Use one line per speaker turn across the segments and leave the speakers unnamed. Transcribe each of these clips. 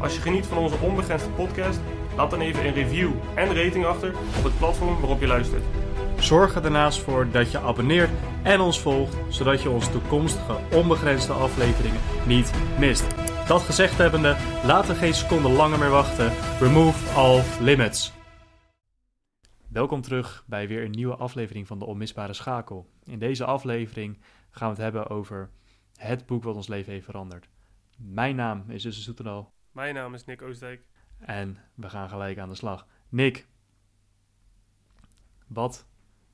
Als je geniet van onze onbegrensde podcast, laat dan even een review en rating achter op het platform waarop je luistert.
Zorg er daarnaast voor dat je abonneert en ons volgt, zodat je onze toekomstige onbegrensde afleveringen niet mist. Dat gezegd hebbende, laten we geen seconde langer meer wachten. Remove all limits. Welkom terug bij weer een nieuwe aflevering van de Onmisbare Schakel. In deze aflevering gaan we het hebben over het boek wat ons leven heeft veranderd. Mijn naam is Jussen Soetendal
Mijn naam is Nick Oostdijk.
en we gaan gelijk aan de slag. Nick, wat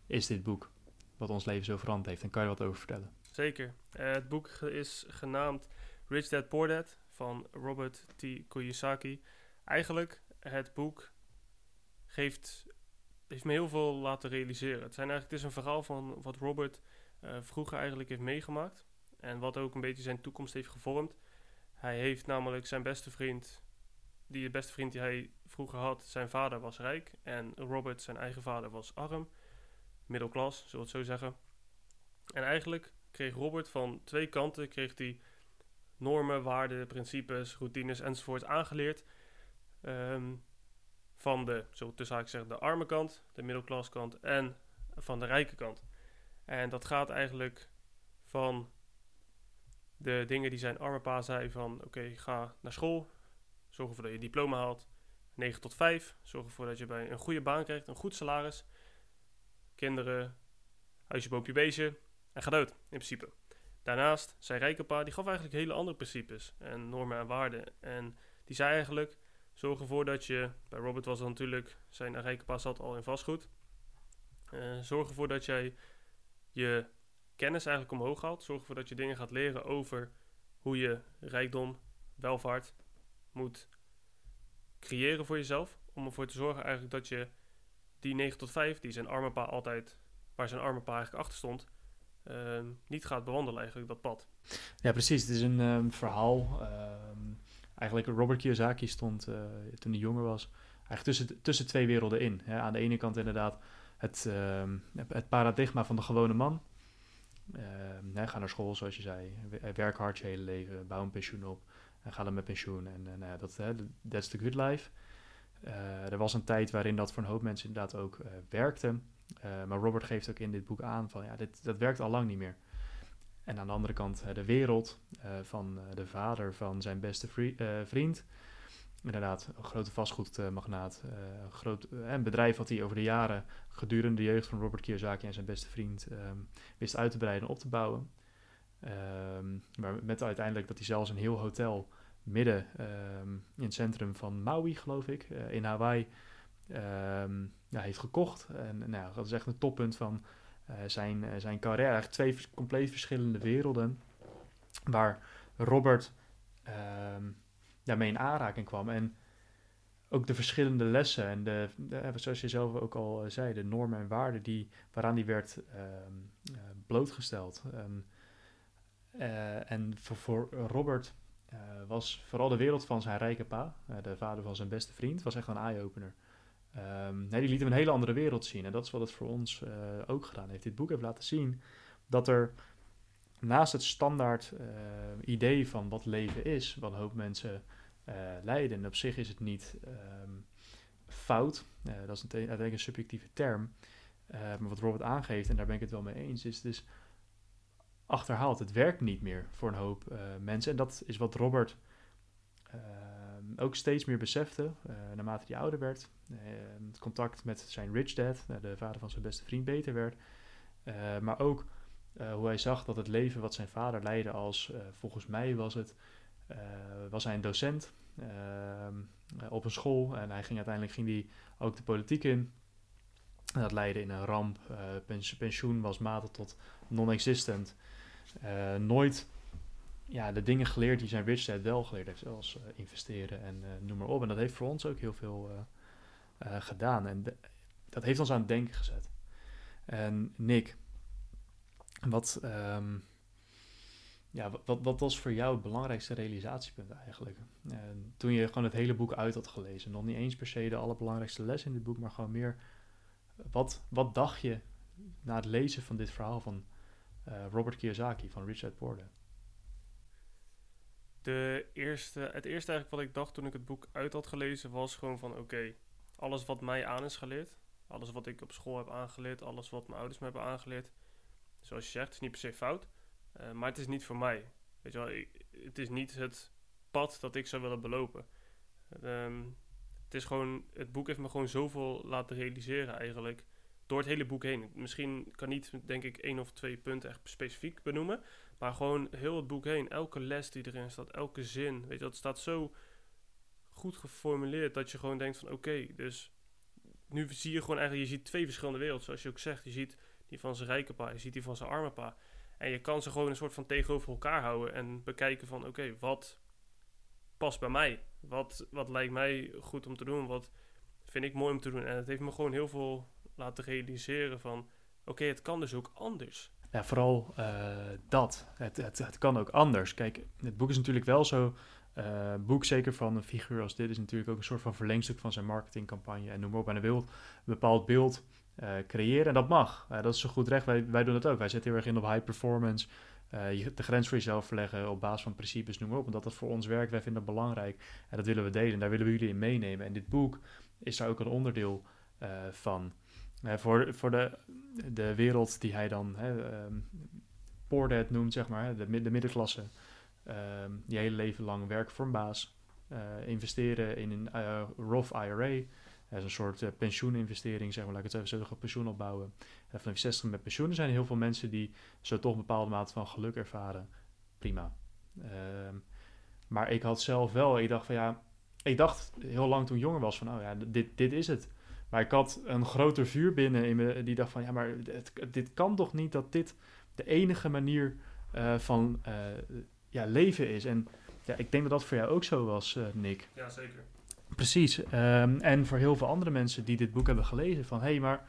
is dit boek wat ons leven zo veranderd heeft en kan je wat over vertellen?
Zeker. Eh, het boek is genaamd Rich Dad Poor Dad van Robert T. Kiyosaki. Eigenlijk, het boek geeft, heeft me heel veel laten realiseren. Het, zijn eigenlijk, het is een verhaal van wat Robert eh, vroeger eigenlijk heeft meegemaakt. En wat ook een beetje zijn toekomst heeft gevormd. Hij heeft namelijk zijn beste vriend, die de beste vriend die hij vroeger had, zijn vader was rijk. En Robert, zijn eigen vader, was arm. Middelklas, zullen we het zo zeggen. En eigenlijk kreeg Robert van twee kanten kreeg hij normen, waarden, principes, routines enzovoort aangeleerd. Ehm, van de, zo tussen haakjes zeggen, de arme kant, de middelklaskant en van de rijke kant. En dat gaat eigenlijk van de dingen die zijn arme zei van oké, ga naar school, zorg ervoor dat je diploma haalt, 9 tot 5, zorg ervoor dat je bij een goede baan krijgt, een goed salaris, kinderen, huisje, boompje, beestje, en ga dood, in principe. Daarnaast, zijn rijke pa, die gaf eigenlijk hele andere principes en normen en waarden. En die zei eigenlijk, zorg ervoor dat je, bij Robert was het natuurlijk, zijn rijke pa zat al in vastgoed. Eh, zorg ervoor dat jij je kennis eigenlijk omhoog haalt. Zorg ervoor dat je dingen gaat leren over hoe je rijkdom, welvaart moet creëren voor jezelf. Om ervoor te zorgen eigenlijk dat je die 9 tot 5, die zijn arme pa altijd, waar zijn arme pa eigenlijk achter stond, ehm, niet gaat bewandelen eigenlijk dat pad.
Ja, precies. Het is een ehm, verhaal. ehm, eigenlijk, Robert Kiyosaki stond eh, toen hij jonger was, eigenlijk tussen, tussen twee werelden in. Aan de ene kant inderdaad het, het paradigma van de gewone man. Ehm, ga naar school, zoals je zei. W- Werk hard je hele leven, bouw een pensioen op. En ga dan met pensioen. En, nou dat, hè, that's the good life. Eh, er was een tijd waarin dat voor een hoop mensen inderdaad ook eh, werkte. Eh, maar Robert geeft ook in dit boek aan van ja, dit, dat werkt al lang niet meer. En aan de andere kant eh, de wereld eh, van eh, de vader van zijn beste vri- eh, vriend. Inderdaad, een grote vastgoedmagnaat. eh, een groot, eh, bedrijf wat hij over de jaren gedurende de jeugd van Robert Kiyosaki en zijn beste vriend ehm, wist uit te breiden en op te bouwen. Ehm, maar met uiteindelijk dat hij zelfs een heel hotel midden ehm, in het centrum van Maui, geloof ik, eh, in Hawaii, heeft gekocht. En nou, dat is echt een toppunt van zijn, zijn carrière. Eigenlijk twee compleet verschillende werelden. Waar Robert daarmee in aanraking kwam. En ook de verschillende lessen en de, eh, zoals je zelf ook al eh, zei, de normen en waarden die, waaraan die werd ehm, eh, blootgesteld. En, eh, en voor, Robert was vooral de wereld van zijn rijke pa, de vader van zijn beste vriend, was echt een eye-opener. Ehm, nee, die liet hem een hele andere wereld zien. En dat is wat het voor ons ook gedaan heeft. Dit boek heeft laten zien dat er naast het standaard idee van wat leven is, wat een hoop mensen leiden. En op zich is het niet ehm, fout. Eh, dat is uiteindelijk een subjectieve term. Eh, maar wat Robert aangeeft, en daar ben ik het wel mee eens, is dus achterhaald. Het werkt niet meer voor een hoop eh, mensen. En dat is wat Robert ehm, ook steeds meer besefte, eh, naarmate hij ouder werd. Eh, het contact met zijn rich dad, eh, de vader van zijn beste vriend, beter werd. Eh, maar ook eh, hoe hij zag dat het leven wat zijn vader leidde als, eh, volgens mij was het, eh, was hij een docent ehm, eh, op een school. En hij ging uiteindelijk ging hij ook de politiek in. En dat leidde in een ramp. Eh, pens- pensioen was matig tot non-existent. Eh, nooit ja, de dingen geleerd die zijn Rich Dad wel geleerd heeft, zoals investeren en noem maar op. En dat heeft voor ons ook heel veel gedaan. En dat heeft ons aan het denken gezet. En Nick, wat, ehm, ja, wat, wat was voor jou het belangrijkste realisatiepunt eigenlijk? En toen je gewoon het hele boek uit had gelezen, nog niet eens per se de allerbelangrijkste les in dit boek, maar gewoon meer, wat, wat dacht je na het lezen van dit verhaal van uh, Robert Kiyosaki, van Richard Porter?
De eerste, het eerste eigenlijk wat ik dacht toen ik het boek uit had gelezen was gewoon van oké, alles wat mij aan is geleerd, alles wat ik op school heb aangeleerd, alles wat mijn ouders me hebben aangeleerd, zoals je zegt, is niet per se fout. Uh, maar het is niet voor mij. Weet je wel, het is niet het pad dat ik zou willen belopen. Um, het is gewoon, het boek heeft me gewoon zoveel laten realiseren eigenlijk. Door het hele boek heen. Misschien kan niet, denk ik, één of twee punten echt specifiek benoemen. Maar gewoon heel het boek heen. Elke les die erin staat, elke zin. Weet je, dat staat zo goed geformuleerd dat je gewoon denkt van oké, dus nu zie je gewoon eigenlijk, je ziet twee verschillende werelden, zoals je ook zegt. Je ziet die van zijn rijke pa, je ziet die van zijn arme pa. En je kan ze gewoon een soort van tegenover elkaar houden en bekijken van oké, wat past bij mij? Wat, wat lijkt mij goed om te doen? Wat vind ik mooi om te doen? En het heeft me gewoon heel veel laten realiseren van oké, het kan dus ook anders.
Ja, vooral uh, dat. Het, het, het kan ook anders. Kijk, het boek is natuurlijk wel zo uh, boek, zeker van een figuur als dit, is natuurlijk ook een soort van verlengstuk van zijn marketingcampagne en noem maar op. En een bepaald beeld creëren en dat mag. Uh, dat is zo goed recht. Wij, wij doen dat ook. Wij zetten heel erg in op high performance. Je, de grens voor jezelf verleggen op basis van principes, noem maar op. Omdat dat voor ons werkt, wij vinden dat belangrijk. En dat willen we delen. Daar willen we jullie in meenemen. En dit boek is daar ook een onderdeel van. voor voor de, de wereld die hij dan um, Poor Dad noemt, zeg maar, de, de middenklasse um, je hele leven lang werken voor een baas. Uh, investeren in een uh, Roth IRA. Dat is een soort uh, pensioeninvestering, zeg maar, laat ik het even pensioen opbouwen. En vanaf 60 met pensioen. Er zijn heel veel mensen die zo toch een bepaalde mate van geluk ervaren. Prima. Um, maar ik had zelf wel, ik dacht van ja, ik dacht heel lang toen jonger was van, oh ja, dit, dit is het. Maar ik had een groter vuur binnen in me, die dacht van, ja, maar dit kan toch niet dat dit de enige manier uh, van ja, leven is. En ja, ik denk dat dat voor jou ook zo was, Nick.
Ja, zeker.
Precies. Um, en voor heel veel andere mensen die dit boek hebben gelezen, van hé, hey, maar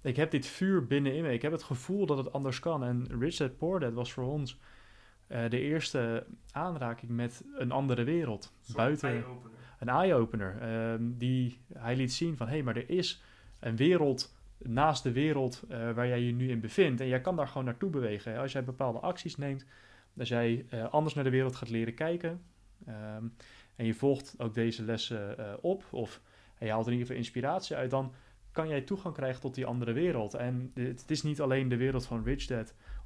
ik heb dit vuur binnenin me. Ik heb het gevoel dat het anders kan. En Richard Poor, was voor ons uh, de eerste aanraking met een andere wereld. buiten
eye
een eye-opener. Um, die hij liet zien van hé, hey, maar er is een wereld naast de wereld uh, waar jij je nu in bevindt. En jij kan daar gewoon naartoe bewegen. Als jij bepaalde acties neemt, als jij uh, anders naar de wereld gaat leren kijken um, en je volgt ook deze lessen uh, op, of je haalt er in ieder geval inspiratie uit, dan kan jij toegang krijgen tot die andere wereld. En het, is niet alleen de wereld van Rich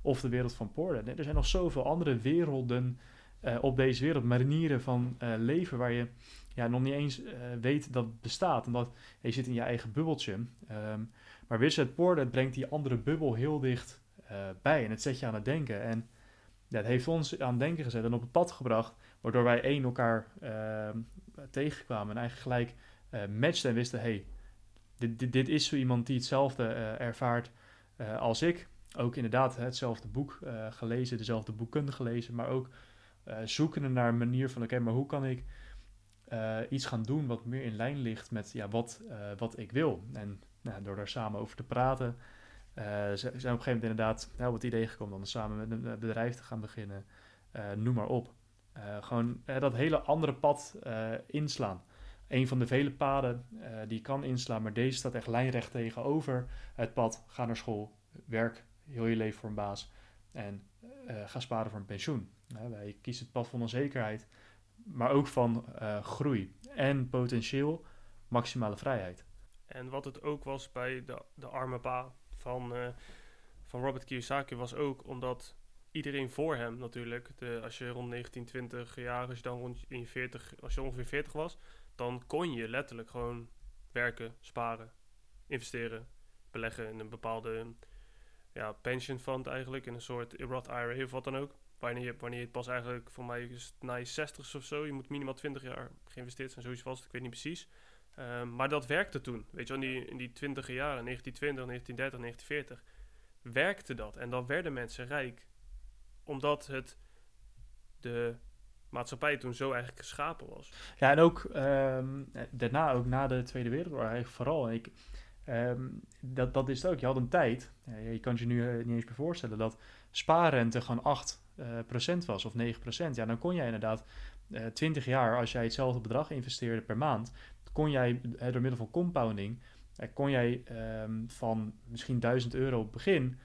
of de wereld van Poor er zijn nog zoveel andere werelden uh, op deze wereld, manieren van leven waar je ja, nog niet eens weet dat bestaat. Omdat je zit in je eigen bubbeltje. Um, maar Rich Dad brengt die andere bubbel heel dicht bij en het zet je aan het denken. En het heeft ons aan het denken gezet en op het pad gebracht, waardoor wij één elkaar uh, tegenkwamen en eigenlijk gelijk uh, matchten en wisten, hey, dit, dit, dit, is zo iemand die hetzelfde uh, ervaart uh, als ik. Ook inderdaad hetzelfde boek gelezen, dezelfde boekkunde gelezen, maar ook zoekende naar een manier van, oké, maar hoe kan ik iets gaan doen wat meer in lijn ligt met ja, wat, wat ik wil? En nou, door daar samen over te praten, uh, zijn op een gegeven moment inderdaad nou, wat idee gekomen om samen met een eh, bedrijf te gaan beginnen. Noem maar op. Uh, gewoon dat hele andere pad inslaan. Een van de vele paden die je kan inslaan, maar deze staat echt lijnrecht tegenover het pad. Ga naar school, werk heel je leven voor een baas en ga sparen voor een pensioen. wij kiezen het pad van onzekerheid, maar ook van groei en potentieel maximale vrijheid.
En wat het ook was bij de, de arme pa van, van Robert Kiyosaki was ook omdat iedereen voor hem natuurlijk, de, als je rond 19, 20 jaar, als je dan rond in je 40, als je ongeveer 40 was, dan kon je letterlijk gewoon werken, sparen, investeren, beleggen in een bepaalde ja, pension fund eigenlijk, in een soort Roth IRA of wat dan ook. Wanneer je, wanneer je het pas eigenlijk, voor mij is na je 60 of zo, je moet minimaal 20 jaar geïnvesteerd zijn, zoiets was het, ik weet niet precies. Um, maar dat werkte toen. Weet je, in die, in die twintige jaren, 1920, 1930, 1940, werkte dat. En dan werden mensen rijk. Omdat het de maatschappij toen zo eigenlijk geschapen was.
Ja, en ook ehm, daarna, ook na de Tweede Wereldoorlog, eigenlijk vooral. Ik, ehm, dat, dat is het ook. Je had een tijd, eh, je kan je nu eh, niet eens meer voorstellen, dat spaarrente gewoon 8 eh, procent was of 9 procent. Ja, dan kon jij inderdaad eh 20 jaar, als jij hetzelfde bedrag investeerde per maand, kon jij door middel van compounding, kon jij ehm, van misschien 1000 euro op het begin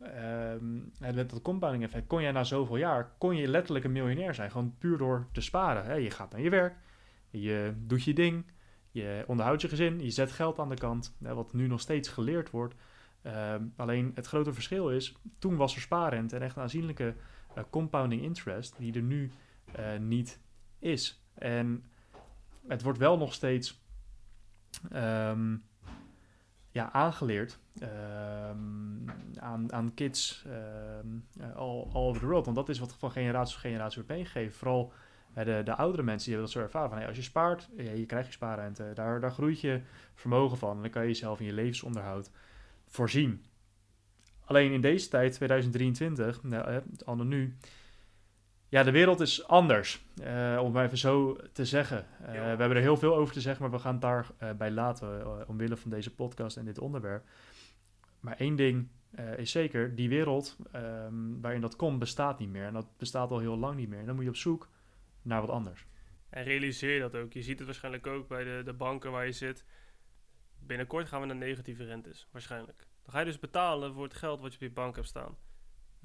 ehm, en met compounding effect, kon jij na zoveel jaar, kon je letterlijk een miljonair zijn. Gewoon puur door te sparen. Je gaat naar je werk, je doet je ding, je onderhoudt je gezin, je zet geld aan de kant, wat nu nog steeds geleerd wordt. Ehm, alleen het grote verschil is, toen was er spaarrente en echt een aanzienlijke eh, compounding interest, die er nu eh, niet is. En het wordt wel nog steeds ehm, ja, aangeleerd ehm, aan, aan kids ehm, eh, all, over the world. Want dat is wat van generatie tot generatie wordt meegegeven. Vooral eh, de, de oudere mensen die hebben dat zo ervaren. Van, als je spaart, ja, je krijgt je spaarrente. Daar, daar groeit je vermogen van. En dan kan je jezelf in je levensonderhoud voorzien. Alleen in deze tijd, 2023, nou, eh, anno nu... Ja, de wereld is anders, eh, om het maar even zo te zeggen. Eh. We hebben er heel veel over te zeggen, maar we gaan het daar eh, bij laten, omwille van deze podcast en dit onderwerp. Maar één ding is zeker, die wereld ehm, waarin dat komt, bestaat niet meer. En dat bestaat al heel lang niet meer. En dan moet je op zoek naar wat anders.
En realiseer dat ook. Je ziet het waarschijnlijk ook bij de, de banken waar je zit. Binnenkort gaan we naar negatieve rentes, waarschijnlijk. Dan ga je dus betalen voor het geld wat je op je bank hebt staan.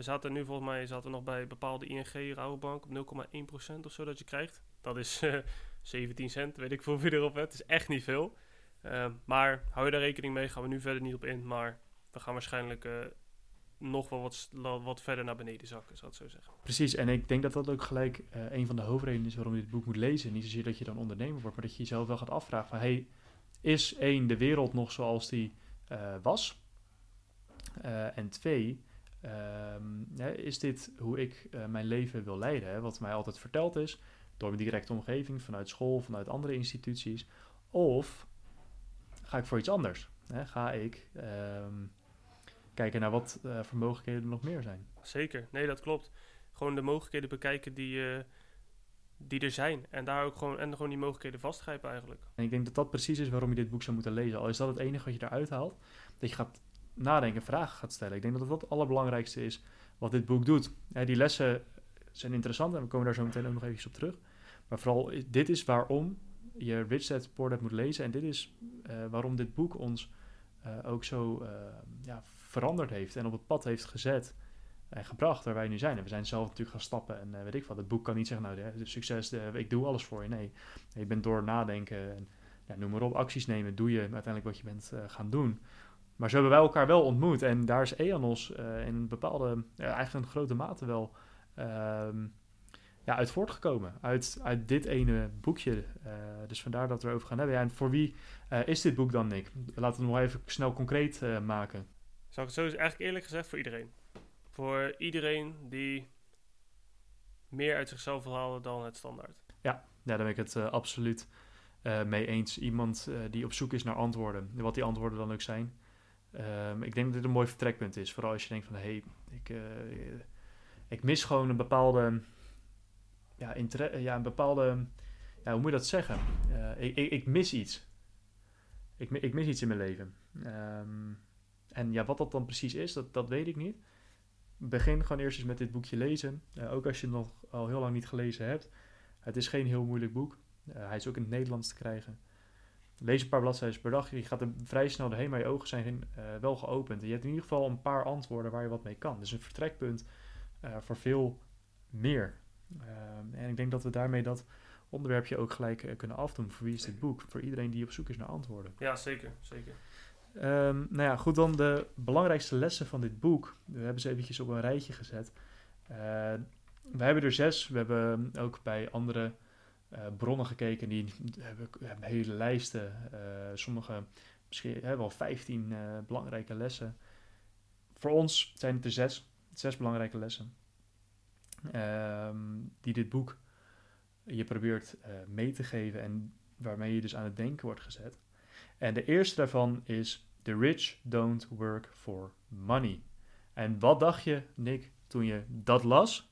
We zaten nu volgens mij zaten we nog bij bepaalde ING Rabobank op 0,1% of zo dat je krijgt. Dat is eh, 17 cent, weet ik veel hoeveel je erop hebt. Het is echt niet veel. Eh, maar hou je daar rekening mee, gaan we nu verder niet op in. Maar we gaan waarschijnlijk eh, nog wel wat, wat verder naar beneden zakken, zou ik zo zeggen.
Precies, en ik denk dat dat ook gelijk eh, een van de hoofdredenen is waarom je dit boek moet lezen. Niet zozeer dat je dan ondernemer wordt, maar dat je jezelf wel gaat afvragen van... Hey, is één, de wereld nog zoals die was? En twee, ehm, hè, is dit hoe ik eh, mijn leven wil leiden? Hè? Wat mij altijd verteld is door mijn directe omgeving, vanuit school, vanuit andere instituties. Of ga ik voor iets anders? Hè? Ga ik ehm, kijken naar wat eh, voor mogelijkheden er nog meer zijn?
Zeker, nee, dat klopt. Gewoon de mogelijkheden bekijken die, eh, die er zijn. En daar ook gewoon, en gewoon die mogelijkheden vastgrijpen eigenlijk.
En ik denk dat dat precies is waarom je dit boek zou moeten lezen. Al is dat het enige wat je eruit haalt. Dat je gaat nadenken, vragen gaat stellen. Ik denk dat dat het allerbelangrijkste is wat dit boek doet. Die lessen zijn interessant en we komen daar zo meteen ook nog even op terug. Maar vooral, dit is waarom je Rich Dad Poor Dad moet lezen. En dit is eh, waarom dit boek ons eh, ook zo eh, ja, veranderd heeft en op het pad heeft gezet en gebracht waar wij nu zijn. En we zijn zelf natuurlijk gaan stappen en weet ik wat. Het boek kan niet zeggen, nou, de, succes, ik doe alles voor je. Nee, je bent door nadenken en ja, noem maar op, acties nemen, doe je uiteindelijk wat je bent gaan doen. Maar zo hebben wij elkaar wel ontmoet. En daar is Eanos eh, in een bepaalde, ja, eigenlijk een grote mate wel ehm, ja, uit voortgekomen. Uit, uit dit ene boekje. Eh, dus vandaar dat we erover gaan hebben. Ja, en voor wie eh, is dit boek dan, Nick? Laten we het nog even snel concreet maken.
Zou ik het zo eigenlijk eerlijk gezegd voor iedereen. Voor iedereen die meer uit zichzelf wil halen dan het standaard.
Ja, daar ben ik het absoluut mee eens. Iemand die op zoek is naar antwoorden. Wat die antwoorden dan ook zijn. Ehm, ik denk dat dit een mooi vertrekpunt is. Vooral als je denkt van... hé, hey, ik, eh, ik mis gewoon een bepaalde... Ja, ja een bepaalde... Ja, hoe moet je dat zeggen? Eh, ik, ik, mis iets. Ik, ik mis iets in mijn leven. Ehm, en ja, wat dat dan precies is, dat, dat weet ik niet. Begin gewoon eerst eens met dit boekje lezen. Eh, ook als je het nog al heel lang niet gelezen hebt. Het is geen heel moeilijk boek. Hij is ook in het Nederlands te krijgen. Lees een paar bladzijden per dag. Je gaat er vrij snel doorheen, maar je ogen zijn eh, wel geopend. En je hebt in ieder geval een paar antwoorden waar je wat mee kan. Dus een vertrekpunt eh, voor veel meer. Ehm, en ik denk dat we daarmee dat onderwerpje ook gelijk eh, kunnen afdoen. Voor wie is dit boek? Voor iedereen die op zoek is naar antwoorden.
Ja, zeker. zeker.
Ehm, nou ja, goed, dan de belangrijkste lessen van dit boek. We hebben ze eventjes op een rijtje gezet. We hebben er zes. We hebben ook bij andere bronnen gekeken. Die hebben, hebben hele lijsten. eh, sommige misschien hè, wel vijftien eh, belangrijke lessen. Voor ons zijn het er zes. Zes belangrijke lessen. Ehm, die dit boek je probeert eh, mee te geven. En waarmee je dus aan het denken wordt gezet. En de eerste daarvan is The rich don't work for money. En wat dacht je, Nick, toen je dat las?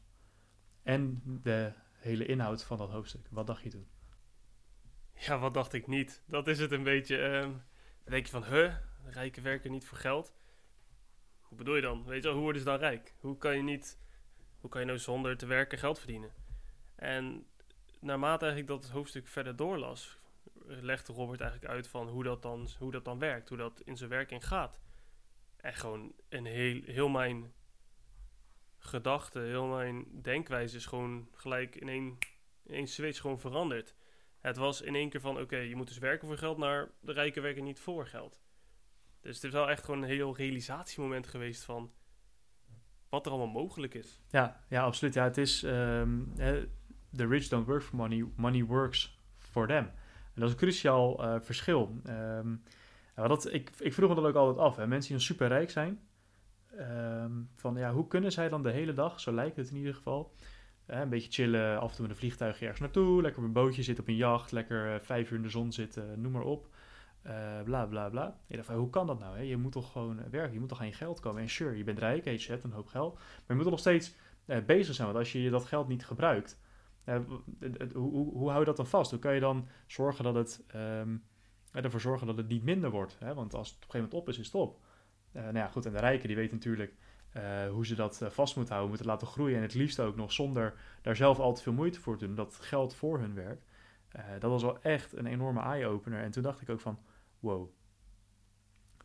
en de hele inhoud van dat hoofdstuk. Wat dacht je toen?
Ja, wat dacht ik niet? Dat is het een beetje. ehm, dan denk je van, huh, rijken werken niet voor geld. Hoe bedoel je dan? Weet je wel, hoe worden ze dan rijk? Hoe kan je niet, hoe kan je nou zonder te werken geld verdienen? En naarmate eigenlijk dat hoofdstuk verder doorlas, legde Robert eigenlijk uit van hoe dat dan, hoe dat dan werkt, hoe dat in zijn werking gaat. En gewoon een heel, heel mijn gedachte, heel mijn denkwijze is gewoon gelijk in één, in switch gewoon veranderd. Het was in één keer van, oké, je moet dus werken voor geld, naar de rijken werken niet voor geld. Dus het is wel echt gewoon een heel realisatiemoment geweest van wat er allemaal mogelijk is.
Ja, ja absoluut. Ja, het is... ehm, the rich don't work for money, money works for them. En dat is een cruciaal eh, verschil. Ehm, dat, ik, ik vroeg me dat ook altijd af. Hè. Mensen die super rijk zijn, ehm, van ja, hoe kunnen zij dan de hele dag, zo lijkt het in ieder geval, hè, een beetje chillen, af en toe met een vliegtuigje ergens naartoe, lekker op een bootje zitten, op een jacht, lekker eh, vijf uur in de zon zitten, noem maar op. Eh, bla bla bla. Je dacht hoe kan dat nou? Hè? Je moet toch gewoon eh, werken, je moet toch aan je geld komen. En sure, je bent rijk, je hebt een hoop geld, maar je moet toch nog steeds eh, bezig zijn. Want als je dat geld niet gebruikt, eh, hoe, hoe, hoe hou je dat dan vast? Hoe kan je dan zorgen dat het, ehm, eh, ervoor zorgen dat het niet minder wordt? Hè? Want als het op een gegeven moment op is, is het op. Eh, nou ja, goed, en de rijken die weten natuurlijk eh, hoe ze dat eh, vast moeten houden, moeten laten groeien. En het liefst ook nog zonder daar zelf al te veel moeite voor te doen, dat geld voor hun werkt. Eh, dat was wel echt een enorme eye-opener. En toen dacht ik ook van, wow,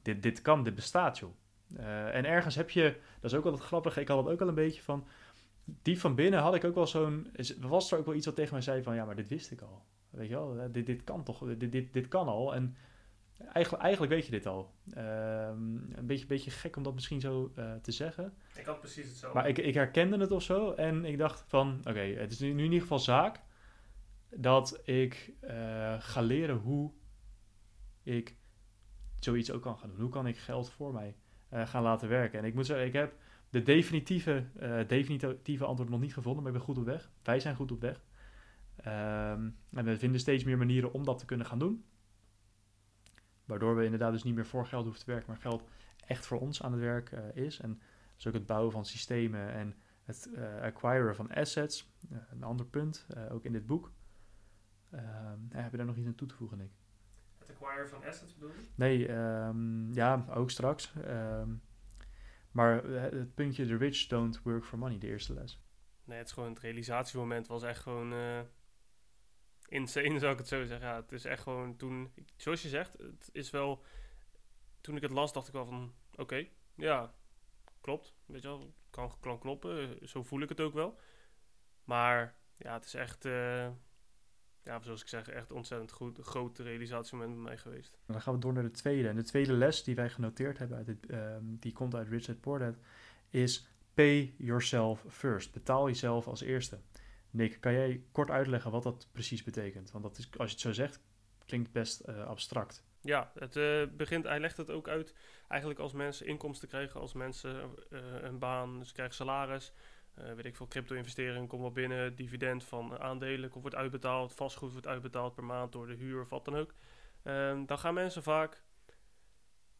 dit, dit kan, dit bestaat joh. Eh, en ergens heb je, dat is ook altijd grappig, ik had het ook al een beetje van, diep van binnen had ik ook wel zo'n, was er ook wel iets wat tegen mij zei van, ja, maar dit wist ik al. Weet je wel, dit, dit kan toch, dit, dit, dit kan al. En eigenlijk, eigenlijk weet je dit al. Ehm, een beetje, beetje gek om dat misschien zo eh, te zeggen.
Ik had precies hetzelfde.
Maar ik, ik herkende het of zo. En ik dacht van, oké, het is nu, in ieder geval zaak dat ik eh, ga leren hoe ik zoiets ook kan gaan doen. Hoe kan ik geld voor mij eh, gaan laten werken? En ik moet zeggen, ik heb de definitieve, definitieve antwoord nog niet gevonden, maar ik ben goed op weg. Wij zijn goed op weg. Ehm, en we vinden steeds meer manieren om dat te kunnen gaan doen. Waardoor we inderdaad dus niet meer voor geld hoeven te werken, maar geld echt voor ons aan het werk eh, is. En dus ook het bouwen van systemen en het eh, acquiren van assets. Eh, een ander punt, ook in dit boek. Ehm, heb je daar nog iets aan toe te voegen, Nick?
Het acquire van assets bedoel je?
Nee, ehm, ja, ook straks. Ehm, maar het puntje, the rich don't work for money, de eerste les.
Nee, het is gewoon het realisatiemoment was echt gewoon insane, zou ik het zo zeggen. Ja, het is echt gewoon toen, zoals je zegt, het is wel, toen ik het las dacht ik wel van, oké, ja, klopt, weet je wel, kan, kloppen, zo voel ik het ook wel. Maar ja, het is echt, eh, ja, zoals ik zeg, echt ontzettend goed, groot realisatiemoment bij mij geweest.
Dan gaan we door naar de tweede. En de tweede les die wij genoteerd hebben, uit ehm, die komt uit Richard Dad, is pay yourself first. Betaal jezelf als eerste. Nick, kan jij kort uitleggen wat dat precies betekent? Want dat is, als je het zo zegt, klinkt best eh, abstract.
Ja, het eh, begint, hij legt het ook uit eigenlijk als mensen inkomsten krijgen, als mensen eh, een baan, ze krijgen salaris, weet ik veel, crypto-investeringen komt wel binnen, dividend van aandelen wordt uitbetaald, vastgoed wordt uitbetaald per maand door de huur of wat dan ook. Ehm, dan gaan mensen vaak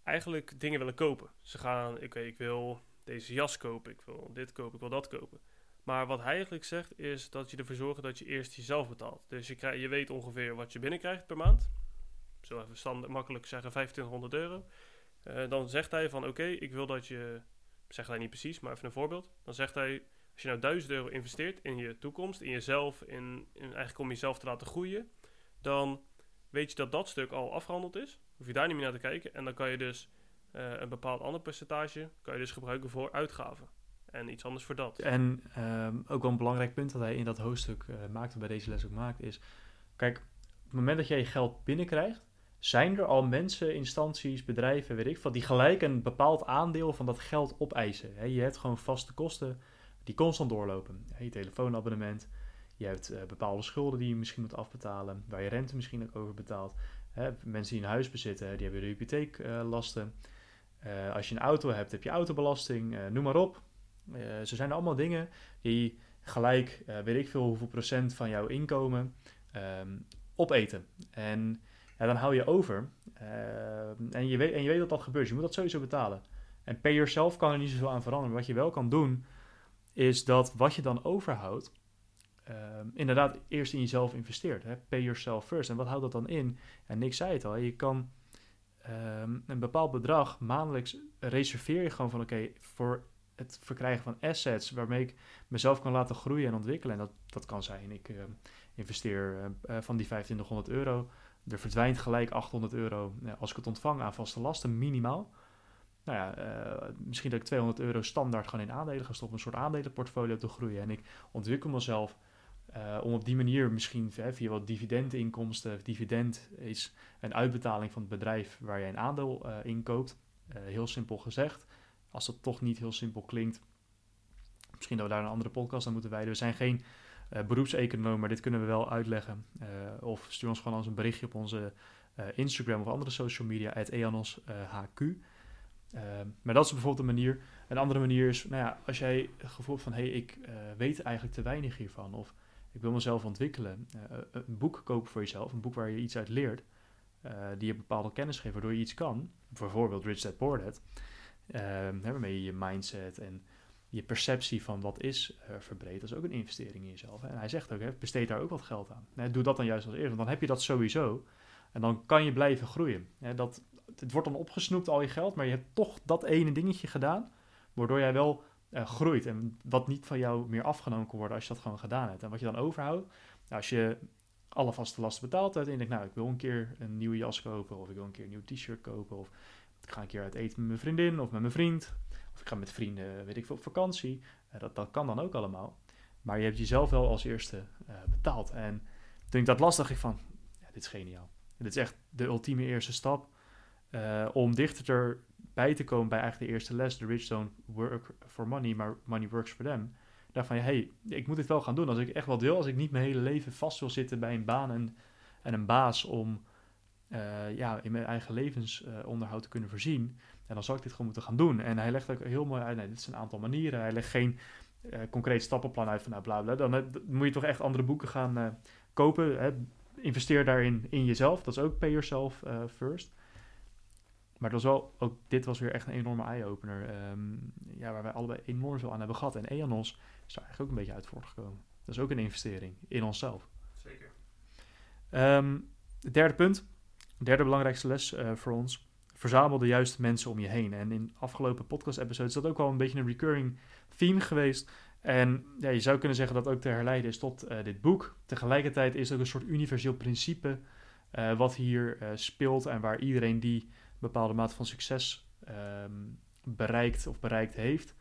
eigenlijk dingen willen kopen. Ze gaan, oké, ik wil deze jas kopen, ik wil dit kopen, ik wil dat kopen. Maar wat hij eigenlijk zegt is dat je ervoor zorgt dat je eerst jezelf betaalt. Dus je, krijg, je weet ongeveer wat je binnenkrijgt per maand zo even standaard, makkelijk zeggen, 2500 euro. Eh, dan zegt hij van oké, ik wil dat je, zegt hij niet precies, maar even een voorbeeld. Dan zegt hij, als je nou 1000 euro investeert in je toekomst, in jezelf, in, eigenlijk om jezelf te laten groeien, dan weet je dat dat stuk al afgehandeld is. Hoef je daar niet meer naar te kijken. En dan kan je dus eh, een bepaald ander percentage kan je dus gebruiken voor uitgaven. En iets anders voor dat.
En ehm, ook wel een belangrijk punt dat hij in dat hoofdstuk eh, maakt, en bij deze les ook maakt, is... Kijk, op het moment dat jij je geld binnenkrijgt, zijn er al mensen, instanties, bedrijven, weet ik wat, die gelijk een bepaald aandeel van dat geld opeisen. Je hebt gewoon vaste kosten die constant doorlopen. Je telefoonabonnement, je hebt eh, bepaalde schulden die je misschien moet afbetalen, waar je rente misschien ook over betaalt. Mensen die een huis bezitten, die hebben de hypotheeklasten. Eh, als je een auto hebt, heb je autobelasting, noem maar op. Eh, ze zijn allemaal dingen die gelijk, eh, weet ik veel hoeveel procent van jouw inkomen ehm, opeten. En ja, dan hou je over. Ehm, en, je weet, en je weet dat dat gebeurt. Je moet dat sowieso betalen. En pay yourself kan er niet zoveel aan veranderen. Wat je wel kan doen, is dat wat je dan overhoudt, ehm, inderdaad eerst in jezelf investeert. Hè? Pay yourself first. En wat houdt dat dan in? En Nick zei het al, je kan ehm, een bepaald bedrag maandelijks reserveer je gewoon van oké, voor het verkrijgen van assets waarmee ik mezelf kan laten groeien en ontwikkelen. En dat, dat kan zijn, ik ehm, investeer eh, van die 2500 euro, er verdwijnt gelijk 800 euro als ik het ontvang aan vaste lasten, minimaal nou ja, misschien dat ik 200 euro standaard gewoon in aandelen ga stoppen, een soort aandelenportfolio te groeien. En ik ontwikkel mezelf om op die manier misschien via wat dividendinkomsten, dividend is een uitbetaling van het bedrijf waar je een aandeel in koopt. heel simpel gezegd. Als dat toch niet heel simpel klinkt, misschien dat we daar een andere podcast aan moeten wijden. We zijn geen beroepseconoom, maar dit kunnen we wel uitleggen. of stuur ons gewoon als een berichtje op onze Instagram of andere social media, at EanosHQ. Ehm, maar dat is bijvoorbeeld een manier. Een andere manier is, nou ja, als jij het gevoel van, hé, hey, ik uh, weet eigenlijk te weinig hiervan, of ik wil mezelf ontwikkelen, uh, een boek kopen voor jezelf, een boek waar je iets uit leert, uh, die je bepaalde kennis geeft, waardoor je iets kan, bijvoorbeeld Rich Dad Poor Dad, waarmee je je mindset en je perceptie van wat is verbreedt, dat is ook een investering in jezelf. En hij zegt ook, hè, besteed daar ook wat geld aan. Nee, doe dat dan juist als eerste, want dan heb je dat sowieso. En dan kan je blijven groeien. Dat, het wordt dan opgesnoept al je geld, maar je hebt toch dat ene dingetje gedaan, waardoor jij wel uh, groeit en wat niet van jou meer afgenomen kan worden als je dat gewoon gedaan hebt. En wat je dan overhoudt, nou, als je alle vaste lasten betaald hebt en je nou, ik wil een keer een nieuwe jas kopen, of ik wil een keer een nieuw t-shirt kopen, of ga een keer uit eten met mijn vriendin of met mijn vriend, of ik ga met vrienden, weet ik veel, op vakantie. Uh, dat, dat kan dan ook allemaal. Maar je hebt jezelf wel als eerste uh, betaald. En toen ik dat las, dacht ik van, ja, dit is geniaal. Dit is echt de ultieme eerste stap. Uh, om dichter bij te komen bij eigenlijk de eerste les, de rich don't work for money, maar money works for them. Daarvan, hey, ik moet dit wel gaan doen als ik echt wat wil, als ik niet mijn hele leven vast wil zitten bij een baan en, en een baas om uh, ja, in mijn eigen levensonderhoud te kunnen voorzien. En dan zal ik dit gewoon moeten gaan doen. En hij legt ook heel mooi uit, nee, dit is een aantal manieren. Hij legt geen uh, concreet stappenplan uit van nou bla bla. Dan, dan, moet je toch echt andere boeken gaan kopen. Hè? Investeer daarin in jezelf. Dat is ook pay yourself first. Maar dat was wel, ook dit was weer echt een enorme eye-opener. Um, ja, waar wij allebei enorm veel aan hebben gehad. En EANOS is daar eigenlijk ook een beetje uit voortgekomen. Dat is ook een investering in onszelf.
Zeker.
Um, derde punt, derde belangrijkste les uh, voor ons. Verzamel de juiste mensen om je heen. En in afgelopen podcast-episodes is dat ook wel een beetje een recurring theme geweest. En ja, je zou kunnen zeggen dat ook te herleiden is tot uh, dit boek. Tegelijkertijd is het ook een soort universeel principe uh, wat hier speelt en waar iedereen die bepaalde mate van succes um, bereikt of bereikt heeft,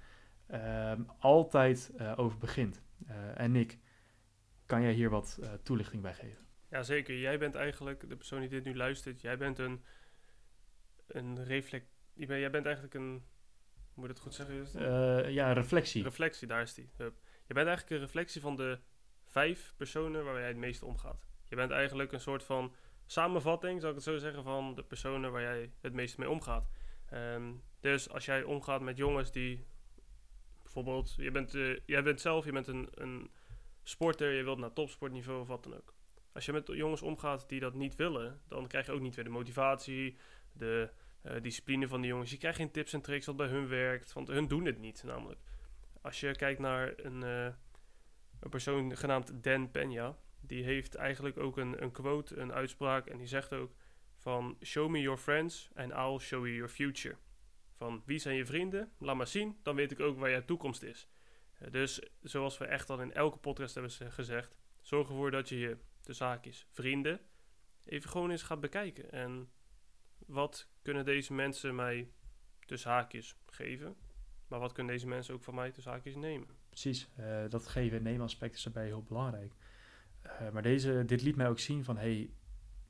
um, altijd over begint. En Nick, kan jij hier wat toelichting bij geven?
Ja, zeker. Jij bent eigenlijk, de persoon die dit nu luistert, jij bent een, een reflect... Jij bent eigenlijk een... Moet ik het goed zeggen?
ja, een reflectie.
Reflectie, daar is die. Je bent eigenlijk een reflectie van de vijf personen waar jij het meeste omgaat. Je bent eigenlijk een soort van samenvatting, zou ik het zo zeggen, van de personen waar jij het meest mee omgaat. Um, dus als jij omgaat met jongens die bijvoorbeeld, je bent, uh, jij bent zelf, je bent een, een sporter, je wilt naar topsportniveau of wat dan ook. Als je met jongens omgaat die dat niet willen, dan krijg je ook niet weer de motivatie, de uh, discipline van die jongens. Je krijgt geen tips en tricks wat bij hun werkt, want hun doen het niet namelijk. Als je kijkt naar een, uh, een persoon genaamd Dan Peña, die heeft eigenlijk ook een, een quote, een uitspraak. En die zegt ook van show me your friends and I'll show you your future. Van wie zijn je vrienden? Laat maar zien, dan weet ik ook waar je toekomst is. Uh, dus zoals we echt al in elke podcast hebben gezegd, zorg ervoor dat je je, de zaakjes, vrienden, even gewoon eens gaat bekijken. En wat kunnen deze mensen mij de zaakjes geven? Maar wat kunnen deze mensen ook van mij de zaakjes nemen?
Precies, uh, dat geven en nemen aspect is daarbij heel belangrijk. Uh, maar deze, dit liet mij ook zien van, hey,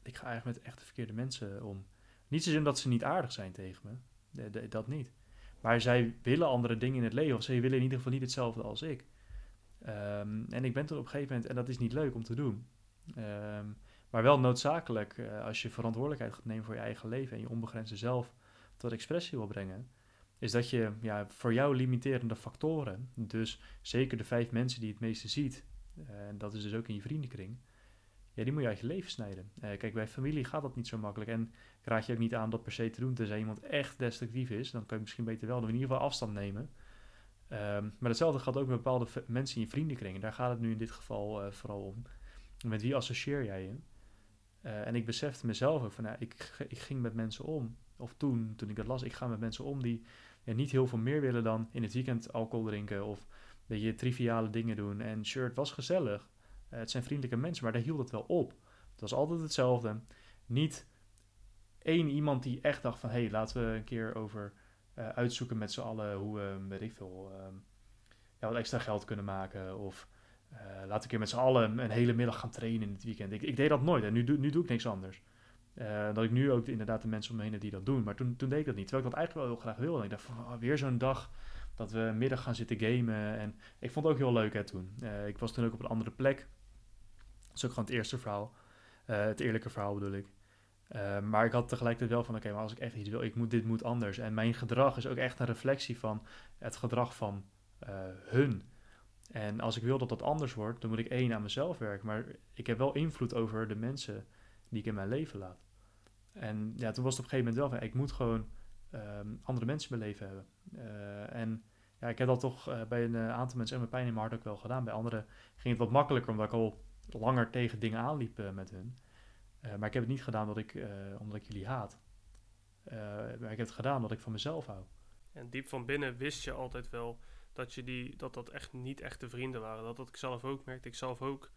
ik ga eigenlijk met echt de verkeerde mensen om. Niet zozeer dat ze niet aardig zijn tegen me, dat niet. Maar zij willen andere dingen in het leven, of ze willen in ieder geval niet hetzelfde als ik. Um, en ik ben toen op een gegeven moment, en dat is niet leuk om te doen, um, maar wel noodzakelijk uh, als je verantwoordelijkheid gaat nemen voor je eigen leven en je onbegrensde zelf tot expressie wil brengen, is dat je ja, voor jou limiterende factoren, dus zeker de vijf mensen die het meeste ziet, uh, en dat is dus ook in je vriendenkring. Ja, die moet je uit je leven snijden. Uh, kijk, bij familie gaat dat niet zo makkelijk. En ik raad je ook niet aan dat per se te doen. Tenzij iemand echt destructief is, dan kan je misschien beter wel in ieder geval afstand nemen. Ehm, maar hetzelfde gaat ook met bepaalde mensen in je vriendenkring. En daar gaat het nu in dit geval eh, vooral om. Met wie associeer jij je? Eh, en ik besefte mezelf ook van, ik, ik ging met mensen om. Of toen, toen ik dat las, ik ga met mensen om die ja, niet heel veel meer willen dan in het weekend alcohol drinken. Of je, triviale dingen doen. En sure, het was gezellig. Eh, het zijn vriendelijke mensen, maar daar hield het wel op. Het was altijd hetzelfde. Niet één iemand die echt dacht van... hé, hey, laten we een keer over eh, uitzoeken met z'n allen... hoe we, weet ik veel, ehm, ja, wat extra geld kunnen maken. Of eh, we een keer met z'n allen een hele middag gaan trainen in het weekend. Ik, ik deed dat nooit en nu, doe- nu doe ik niks anders. Eh, dat ik nu ook inderdaad de mensen om me heen heb die dat doen. Maar toen, toen deed ik dat niet. Terwijl ik dat eigenlijk wel heel graag wilde. En ik dacht oh, weer zo'n dag dat we middag gaan zitten gamen. En ik vond het ook heel leuk hè, toen. Eh, ik was toen ook op een andere plek. Dat is ook gewoon het eerste verhaal. Het eerlijke verhaal bedoel ik. Maar ik had tegelijkertijd wel van, oké, maar als ik echt iets wil, ik moet, dit moet anders. En mijn gedrag is ook echt een reflectie van het gedrag van hun. En als ik wil dat dat anders wordt, dan moet ik één aan mezelf werken. Maar ik heb wel invloed over de mensen die ik in mijn leven laat. En ja, toen was het op een gegeven moment wel van, ik moet gewoon ehm, andere mensen in mijn leven hebben. Eh, en ja, ik heb dat toch eh, bij een eh, aantal mensen en mijn pijn in mijn hart ook wel gedaan. Bij anderen ging het wat makkelijker, omdat ik al langer tegen dingen aanliep met hun. Maar ik heb het niet gedaan omdat ik, omdat ik jullie haat. Maar ik heb het gedaan omdat ik van mezelf hou.
En diep van binnen wist je altijd wel dat je die, dat, dat echt niet echte vrienden waren. Dat had ik zelf ook merkte. Ik zelf ook.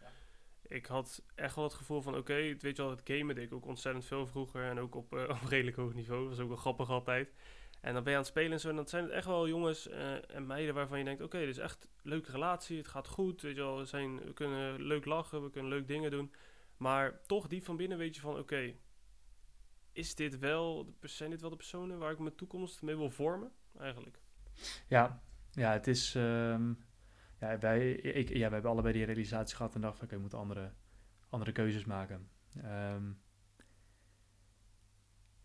Ik had echt wel het gevoel van, oké, weet je wel, het gamen deed ik ook ontzettend veel vroeger. En ook op, eh, op redelijk hoog niveau. Dat was ook wel grappig altijd. En dan ben je aan het spelen en zo. En dat zijn het echt wel jongens eh, en meiden waarvan je denkt, oké, dit is echt een leuke relatie. Het gaat goed, weet je wel. We, zijn, we kunnen leuk lachen, we kunnen leuk dingen doen. Maar toch diep van binnen weet je van, oké, is dit wel, zijn dit wel de personen waar ik mijn toekomst mee wil vormen? Eigenlijk.
Ja, ja het is... ehm, ja, wij, ik, ja, we hebben allebei die realisatie gehad en dachten, oké, we moeten andere, andere keuzes maken.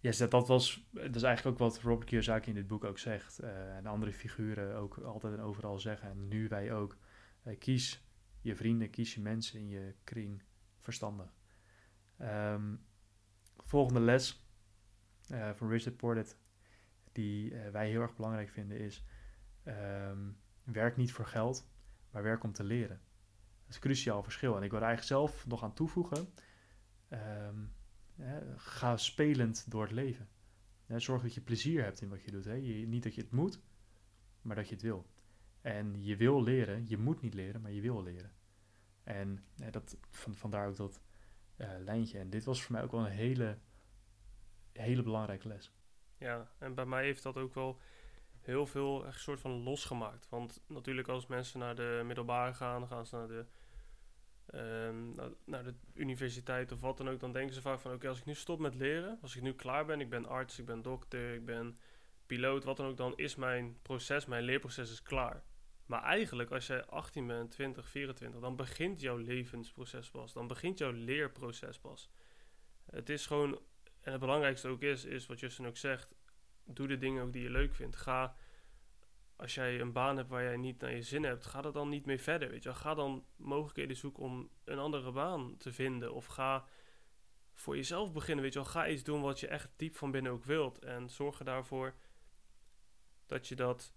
Yes, dat, was dat is eigenlijk ook wat Robert Kiyosaki in dit boek ook zegt. eh, en andere figuren ook altijd en overal zeggen. En nu wij ook. Eh, kies je vrienden, kies je mensen in je kring verstandig. Ehm, volgende les eh, van Richard Portet, die wij heel erg belangrijk vinden, is... ehm, werk niet voor geld, maar werk om te leren. Dat is een cruciaal verschil. En ik wil er eigenlijk zelf nog aan toevoegen. ehm, ga spelend door het leven. Zorg dat je plezier hebt in wat je doet. Hè. Niet dat je het moet, maar dat je het wil. En je wil leren, je moet niet leren, maar je wil leren. En dat, van, vandaar ook dat eh, lijntje. En dit was voor mij ook wel een hele, hele belangrijke les.
Ja, en bij mij heeft dat ook wel heel veel echt soort van losgemaakt. Want natuurlijk als mensen naar de middelbare gaan, gaan ze naar de, ehm, naar, de universiteit of wat dan ook. Dan denken ze vaak van oké, als ik nu stop met leren, als ik nu klaar ben, ik ben arts, ik ben dokter, ik ben piloot, wat dan ook, dan is mijn proces, mijn leerproces is klaar. Maar eigenlijk als je 18 bent, 20, 24, dan begint jouw levensproces pas. Dan begint jouw leerproces pas. Het is gewoon, en het belangrijkste ook is, is wat Justin ook zegt, doe de dingen ook die je leuk vindt. Ga, als jij een baan hebt waar jij niet naar je zin hebt, ga er dan niet mee verder. Weet je? Ga dan mogelijkheden zoeken om een andere baan te vinden. Of ga voor jezelf beginnen. Weet je. Ga iets doen wat je echt diep van binnen ook wilt. En zorg er daarvoor dat je dat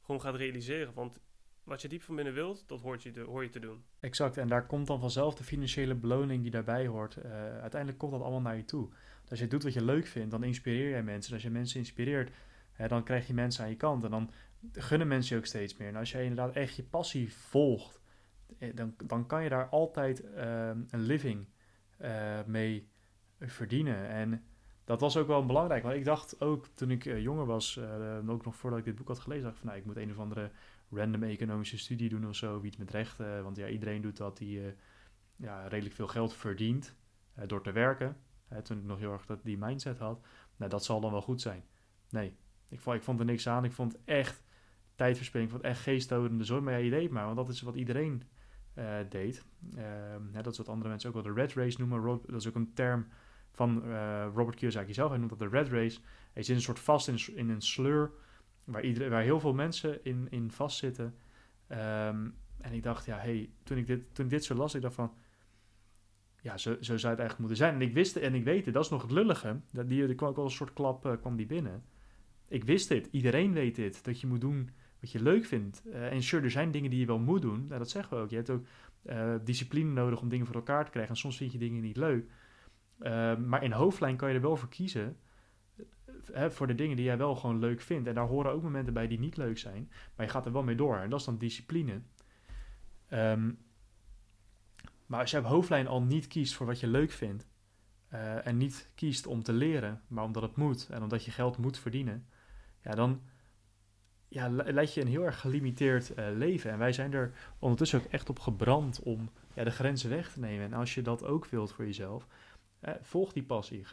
gewoon gaat realiseren. Want wat je diep van binnen wilt, dat hoort je hoor je te doen.
Exact, en daar komt dan vanzelf de financiële beloning die daarbij hoort. Eh, uiteindelijk komt dat allemaal naar je toe. Als je doet wat je leuk vindt, dan inspireer jij mensen. En als je mensen inspireert, hè, dan krijg je mensen aan je kant. En dan gunnen mensen je ook steeds meer. En als jij inderdaad echt je passie volgt, eh, dan, dan kan je daar altijd ehm, een living eh, mee verdienen. En dat was ook wel belangrijk. Want ik dacht ook toen ik eh, jonger was, ook nog voordat ik dit boek had gelezen, dacht ik van nou, ik moet een of andere random economische studie doen of zo, iets met rechten. Want ja, iedereen doet dat die ja, redelijk veel geld verdient door te werken. Toen ik nog heel erg dat, die mindset had. Nou, dat zal dan wel goed zijn. Nee, ik vond, ik vond er niks aan. Ik vond echt tijdverspilling. Ik vond echt geestdodende zorg. Maar ja, je deed maar, want dat is wat iedereen eh, deed. Ehm, dat is wat andere mensen ook wel de red race noemen. Dat is ook een term van eh, Robert Kiyosaki zelf. Hij noemt dat de red race. Hij zit een soort vast in, in een sleur waar, iedereen, waar heel veel mensen in, in vastzitten. Ehm, en ik dacht, ja, hey, toen ik dit, toen dit zo las, ik van, ja, zo, zo zou het eigenlijk moeten zijn. En ik wist en ik weet het, dat is nog het lullige. Dat die, er kwam ook wel een soort klap eh, kwam die binnen. Ik wist dit, iedereen weet dit, dat je moet doen wat je leuk vindt. Eh, en sure, er zijn dingen die je wel moet doen. Nou, dat zeggen we ook. Je hebt ook uh, discipline nodig om dingen voor elkaar te krijgen. En soms vind je dingen niet leuk. Uh, maar in hoofdlijn kan je er wel voor kiezen. Voor de dingen die jij wel gewoon leuk vindt. En daar horen ook momenten bij die niet leuk zijn. Maar je gaat er wel mee door. En dat is dan discipline. Um, maar als je op hoofdlijn al niet kiest voor wat je leuk vindt. Uh, en niet kiest om te leren, maar omdat het moet en omdat je geld moet verdienen. Ja, dan ja, leid je een heel erg gelimiteerd uh, leven. En wij zijn er ondertussen ook echt op gebrand om ja, de grenzen weg te nemen. En als je dat ook wilt voor jezelf, uh, volg die passie.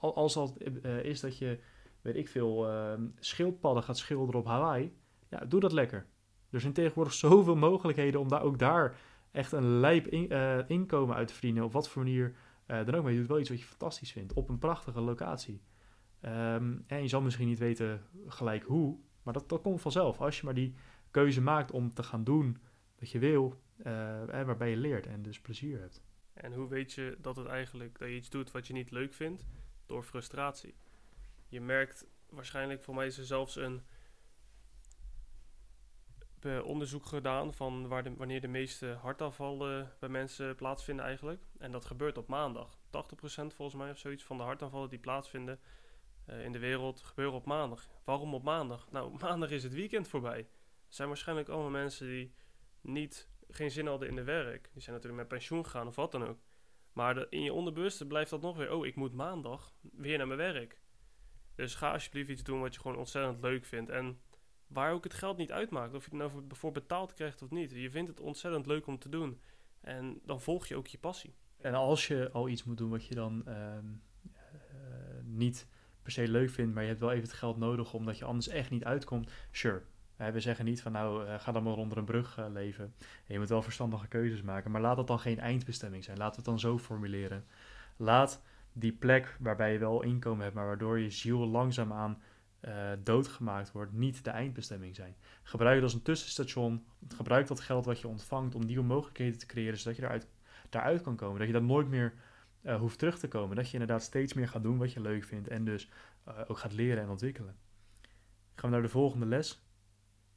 als dat is dat je, weet ik veel, ehm, schildpadden gaat schilderen op Hawaii, ja, doe dat lekker. Er zijn tegenwoordig zoveel mogelijkheden om daar ook daar echt een lijp in, inkomen uit verdienen. Op wat voor manier dan ook. Maar je doet wel iets wat je fantastisch vindt. Op een prachtige locatie. Um, en je zal misschien niet weten gelijk hoe, maar dat, dat komt vanzelf. Als je maar die keuze maakt om te gaan doen wat je wil, uh, waarbij je leert en dus plezier hebt.
En hoe weet je dat het eigenlijk dat je iets doet wat je niet leuk vindt? Door frustratie. Je merkt waarschijnlijk, voor mij is er zelfs een onderzoek gedaan van waar de, wanneer de meeste hartaanvallen bij mensen plaatsvinden eigenlijk. En dat gebeurt op maandag. 80% volgens mij of zoiets van de hartaanvallen die plaatsvinden uh, in de wereld gebeuren op maandag. Waarom op maandag? Nou, maandag is het weekend voorbij. Er zijn waarschijnlijk allemaal mensen die niet, geen zin hadden in de werk. Die zijn natuurlijk met pensioen gegaan of wat dan ook. Maar in je onderbewuste blijft dat nog weer, oh, ik moet maandag weer naar mijn werk. Dus ga alsjeblieft iets doen wat je gewoon ontzettend leuk vindt. En waar ook het geld niet uitmaakt, of je er nou voor betaald krijgt of niet. Je vindt het ontzettend leuk om te doen. En dan volg je ook je passie.
En als je al iets moet doen wat je dan uh, uh, niet per se leuk vindt, maar je hebt wel even het geld nodig omdat je anders echt niet uitkomt, sure. we zeggen niet van nou, uh, ga dan maar onder een brug uh, leven. En je moet wel verstandige keuzes maken, maar laat dat dan geen eindbestemming zijn. Laat het dan zo formuleren. Laat die plek waarbij je wel inkomen hebt, maar waardoor je ziel langzaamaan uh, doodgemaakt wordt, niet de eindbestemming zijn. Gebruik het als een tussenstation. Gebruik dat geld wat je ontvangt om nieuwe mogelijkheden te creëren, zodat je daaruit, daaruit kan komen. Dat je daar nooit meer uh, hoeft terug te komen. Dat je inderdaad steeds meer gaat doen wat je leuk vindt en dus uh, ook gaat leren en ontwikkelen. Gaan we naar de volgende les.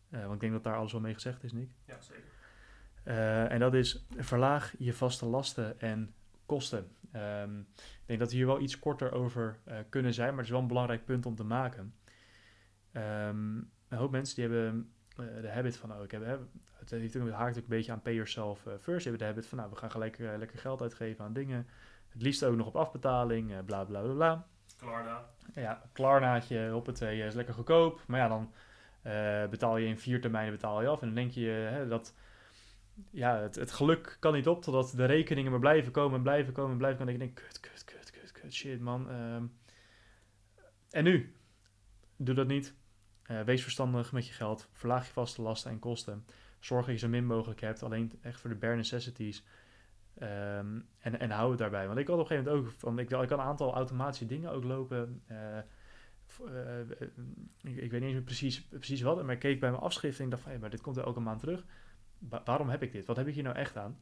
Want ik denk dat daar alles wel mee gezegd is, Nick.
Ja, zeker.
en dat is verlaag je vaste lasten en kosten. Um, ik denk dat we hier wel iets korter over kunnen zijn, maar het is wel een belangrijk punt om te maken. Um, een hoop mensen die hebben de habit van, oh, ik heb, het heeft ook, haakt ook een beetje aan pay yourself first. Die hebben de habit van, nou, we gaan gelijk lekker geld uitgeven aan dingen. Het liefst ook nog op afbetaling, uh, bla bla bla bla.
Klarna.
Ja, Klarnaatje, op het is lekker goedkoop. Maar ja, dan betaal je in vier termijnen betaal je af. En dan denk je hè, dat ja, het, het, geluk kan niet op totdat de rekeningen maar blijven komen en blijven komen en blijven komen. En dan denk kut, kut, kut, kut, kut, shit man. Um, en nu? Doe dat niet. Uh, wees verstandig met je geld. Verlaag je vaste lasten en kosten. Zorg dat je zo min mogelijk hebt. Alleen echt voor de bare necessities. Um, en, en hou het daarbij. Want ik had op een gegeven moment ook van, ik, ik kan een aantal automatische dingen ook lopen. Uh, uh, ik, weet niet eens meer precies, precies wat, maar ik keek bij mijn afschrift en dacht van, hey, maar dit komt er elke maand terug. waarom heb ik dit? Wat heb ik hier nou echt aan?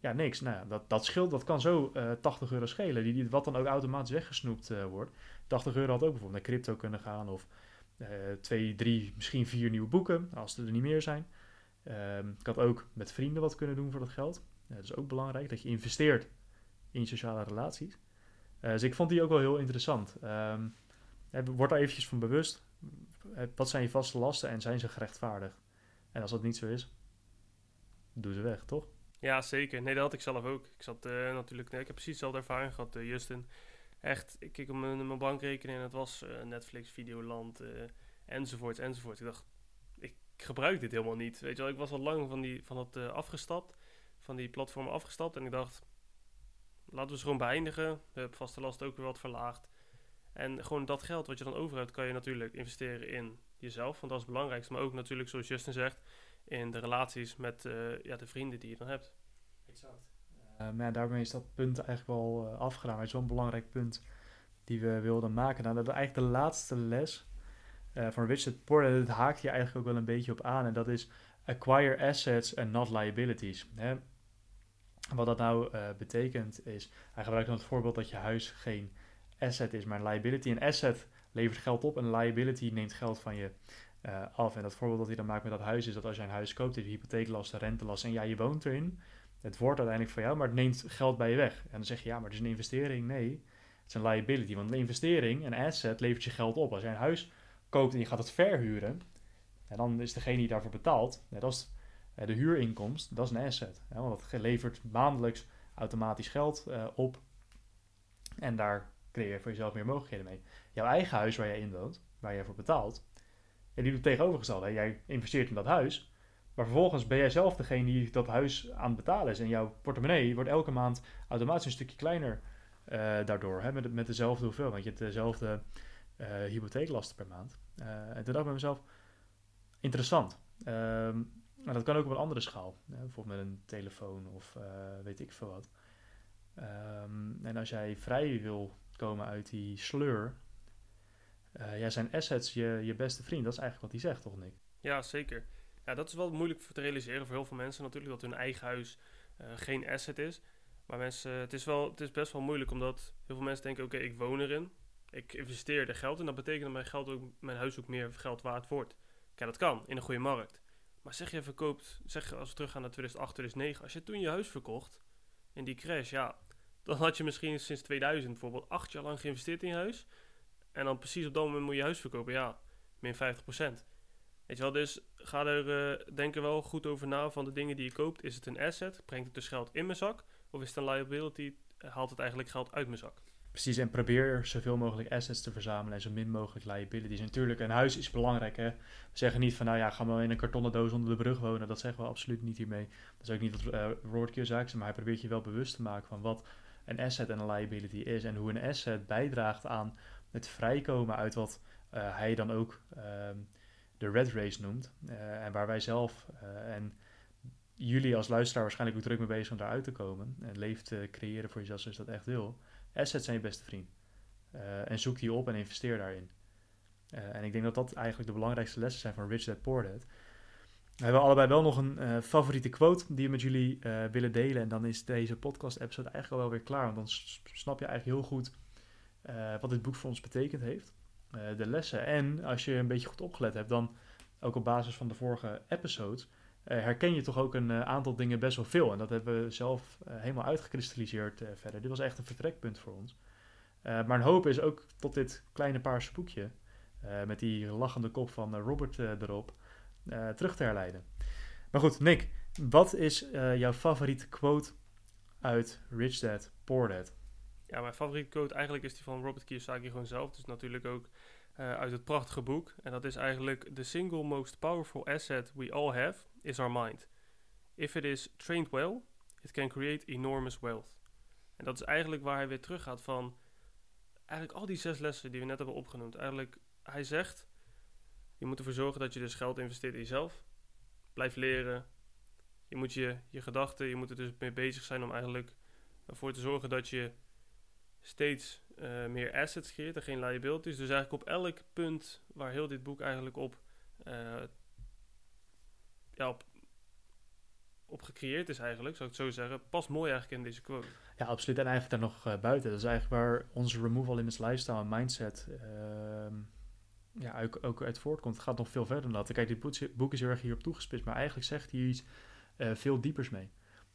Ja, niks. Nou ja, dat, dat scheelt, dat kan zo 80 euro schelen, die, die, wat dan ook automatisch weggesnoept wordt. 80 euro had ook bijvoorbeeld naar crypto kunnen gaan of twee, drie, misschien vier nieuwe boeken, als er, er niet meer zijn. Ehm, ik had ook met vrienden wat kunnen doen voor dat geld. dat is ook belangrijk, dat je investeert in sociale relaties. Uh, dus ik vond die ook wel heel interessant. Um, word daar eventjes van bewust. Wat zijn je vaste lasten en zijn ze gerechtvaardigd? En als dat niet zo is, doe ze weg, toch?
Ja, zeker. Nee, dat had ik zelf ook. Ik zat natuurlijk, nee, ik heb precies dezelfde ervaring gehad, Justin. Echt, ik keek op mijn, mijn bankrekening en het was Netflix, Videoland, enzovoort, enzovoort. Ik dacht, ik gebruik dit helemaal niet. Weet je wel, ik was al lang van, die, van dat uh, afgestapt, van die platform afgestapt. En ik dacht, laten we ze gewoon beëindigen. Hebben vaste last ook weer wat verlaagd. En gewoon dat geld wat je dan over hebt, kan je natuurlijk investeren in jezelf. Want dat is het belangrijkste. Maar ook natuurlijk, zoals Justin zegt, in de relaties met uh, ja, de vrienden die je dan hebt.
Exact. Uh, maar daarmee is dat punt eigenlijk wel uh, afgedaan. Het is wel een belangrijk punt die we wilden maken. Nou, dat is eigenlijk de laatste les uh, van Richard Porter, dat haakt hier eigenlijk ook wel een beetje op aan. En dat is acquire assets and not liabilities. Hè? Wat dat nou betekent is, hij gebruikt dan het voorbeeld dat je huis geen asset is, maar een liability. Een asset levert geld op en een liability neemt geld van je. eh, af. En dat voorbeeld dat hij dan maakt met dat huis is dat als je een huis koopt, heb je hypotheeklast, rentelast en ja, je woont erin. Het wordt uiteindelijk van jou, maar het neemt geld bij je weg. En dan zeg je, ja, maar het is een investering. Nee, het is een liability. Want een investering, een asset, levert je geld op. Als je een huis koopt en je gaat het verhuren, en dan is degene die daarvoor betaalt, net als eh, de huurinkomst, dat is een asset. Ja, want dat levert maandelijks automatisch geld uh, op. En daar creëer je voor jezelf meer mogelijkheden mee. Jouw eigen huis waar jij in woont, waar jij voor betaalt, en die doet tegenovergestelde. Jij investeert in dat huis, maar vervolgens ben jij zelf degene die dat huis aan het betalen is. En jouw portemonnee wordt elke maand automatisch een stukje kleiner uh, daardoor. Hè, met, met dezelfde hoeveelheid, want je hebt dezelfde uh, hypotheeklasten per maand. Uh, en toen dacht ik bij mezelf, interessant. Maar dat kan ook op een andere schaal. Hè, bijvoorbeeld met een telefoon of weet ik veel wat. Um, en als jij vrij wil komen uit die sleur, ja, zijn assets je, je beste vriend. Dat is eigenlijk wat hij zegt, toch Nick?
Ja, zeker. Ja, dat is wel moeilijk te realiseren voor heel veel mensen natuurlijk, dat hun eigen huis uh, geen asset is. Maar mensen, het, is wel, het is best wel moeilijk, omdat heel veel mensen denken, oké, ik woon erin. Ik investeer er geld in, dat betekent dat mijn, geld ook, mijn huis ook meer geld waard wordt. Kijk, dat kan, in een goede markt. Maar zeg je verkoopt, zeg als we teruggaan naar 2008, 2009, als je toen je huis verkocht, in die crash, ja, dan had je misschien sinds 2000 bijvoorbeeld acht jaar lang geïnvesteerd in je huis. En dan precies op dat moment moet je huis verkopen. Ja, min 50%. Weet je wel, dus ga er uh, denk wel goed over na van de dingen die je koopt. Is het een asset? Brengt het dus geld in mijn zak? Of is het een liability? Haalt het eigenlijk geld uit mijn zak?
Precies, en probeer zoveel mogelijk assets te verzamelen en zo min mogelijk liabilities. Natuurlijk, een huis is belangrijk. Hè? We zeggen niet van, nou ja, ga maar in een kartonnen doos onder de brug wonen. Dat zeggen we absoluut niet hiermee. Dat is ook niet wat uh, Robert Kiyosaki zegt, maar hij probeert je wel bewust te maken van wat een asset en een liability is. En hoe een asset bijdraagt aan het vrijkomen uit wat uh, hij dan ook uh, de red race noemt. Uh, en waar wij zelf en jullie als luisteraar waarschijnlijk ook druk mee bezig om daaruit te komen. En leef te creëren voor jezelf zoals je dat echt wil. Assets zijn je beste vriend. en zoek die op en investeer daarin. en ik denk dat dat eigenlijk de belangrijkste lessen zijn van Rich Dad Poor Dad. We hebben allebei wel nog een favoriete quote die we met jullie willen delen. En dan is deze podcast-episode eigenlijk al wel weer klaar. Want dan snap je eigenlijk heel goed wat dit boek voor ons betekend heeft. Uh, de lessen. En als je een beetje goed opgelet hebt, dan ook op basis van de vorige episodes, uh, herken je toch ook een aantal dingen best wel veel. En dat hebben we zelf helemaal uitgekristalliseerd verder. Dit was echt een vertrekpunt voor ons. maar een hoop is ook tot dit kleine paarse boekje, met die lachende kop van Robert erop, terug te herleiden. Maar goed, Nick, wat is jouw favoriete quote uit Rich Dad, Poor Dad?
Ja, mijn favoriete quote eigenlijk is die van Robert Kiyosaki gewoon zelf. Dus natuurlijk ook uh, uit het prachtige boek. En dat is eigenlijk: The single most powerful asset we all have is our mind. If it is trained well, it can create enormous wealth. En dat is eigenlijk waar hij weer terug gaat van eigenlijk al die zes lessen die we net hebben opgenoemd. Eigenlijk, hij zegt: je moet ervoor zorgen dat je dus geld investeert in jezelf. Blijf leren. Je moet je, je gedachten, je moet er dus mee bezig zijn om eigenlijk ervoor te zorgen dat je steeds uh, meer assets creëert en geen liabilities. Dus eigenlijk op elk punt waar heel dit boek eigenlijk op, uh, ja, op, op gecreëerd is eigenlijk, zou ik het zo zeggen, past mooi eigenlijk in deze quote.
Ja, absoluut. En eigenlijk daar nog uh, buiten. Dat is eigenlijk waar onze removal limits lifestyle en mindset ehm, ja, ook, ook uit voortkomt. Het gaat nog veel verder dan dat. Kijk, dit boek is heel erg hierop toegespitst, maar eigenlijk zegt hij iets veel diepers mee.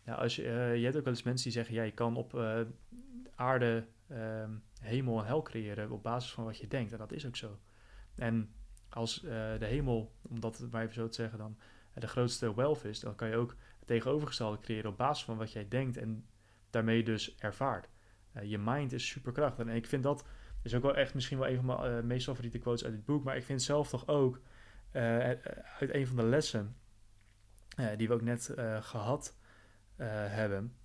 Ja, als je, je hebt ook wel eens mensen die zeggen, ja, je kan op aarde um, hemel en hel creëren op basis van wat je denkt. En dat is ook zo. En als uh, de hemel, om dat maar even zo te zeggen, dan uh, de grootste wealth is, dan kan je ook het tegenovergestelde creëren op basis van wat jij denkt en daarmee dus ervaart. Uh, je mind is superkrachtig. En ik vind dat is ook wel echt misschien wel een van mijn meest favoriete quotes uit dit boek. Maar ik vind zelf toch ook uit een van de lessen die we ook net gehad hebben.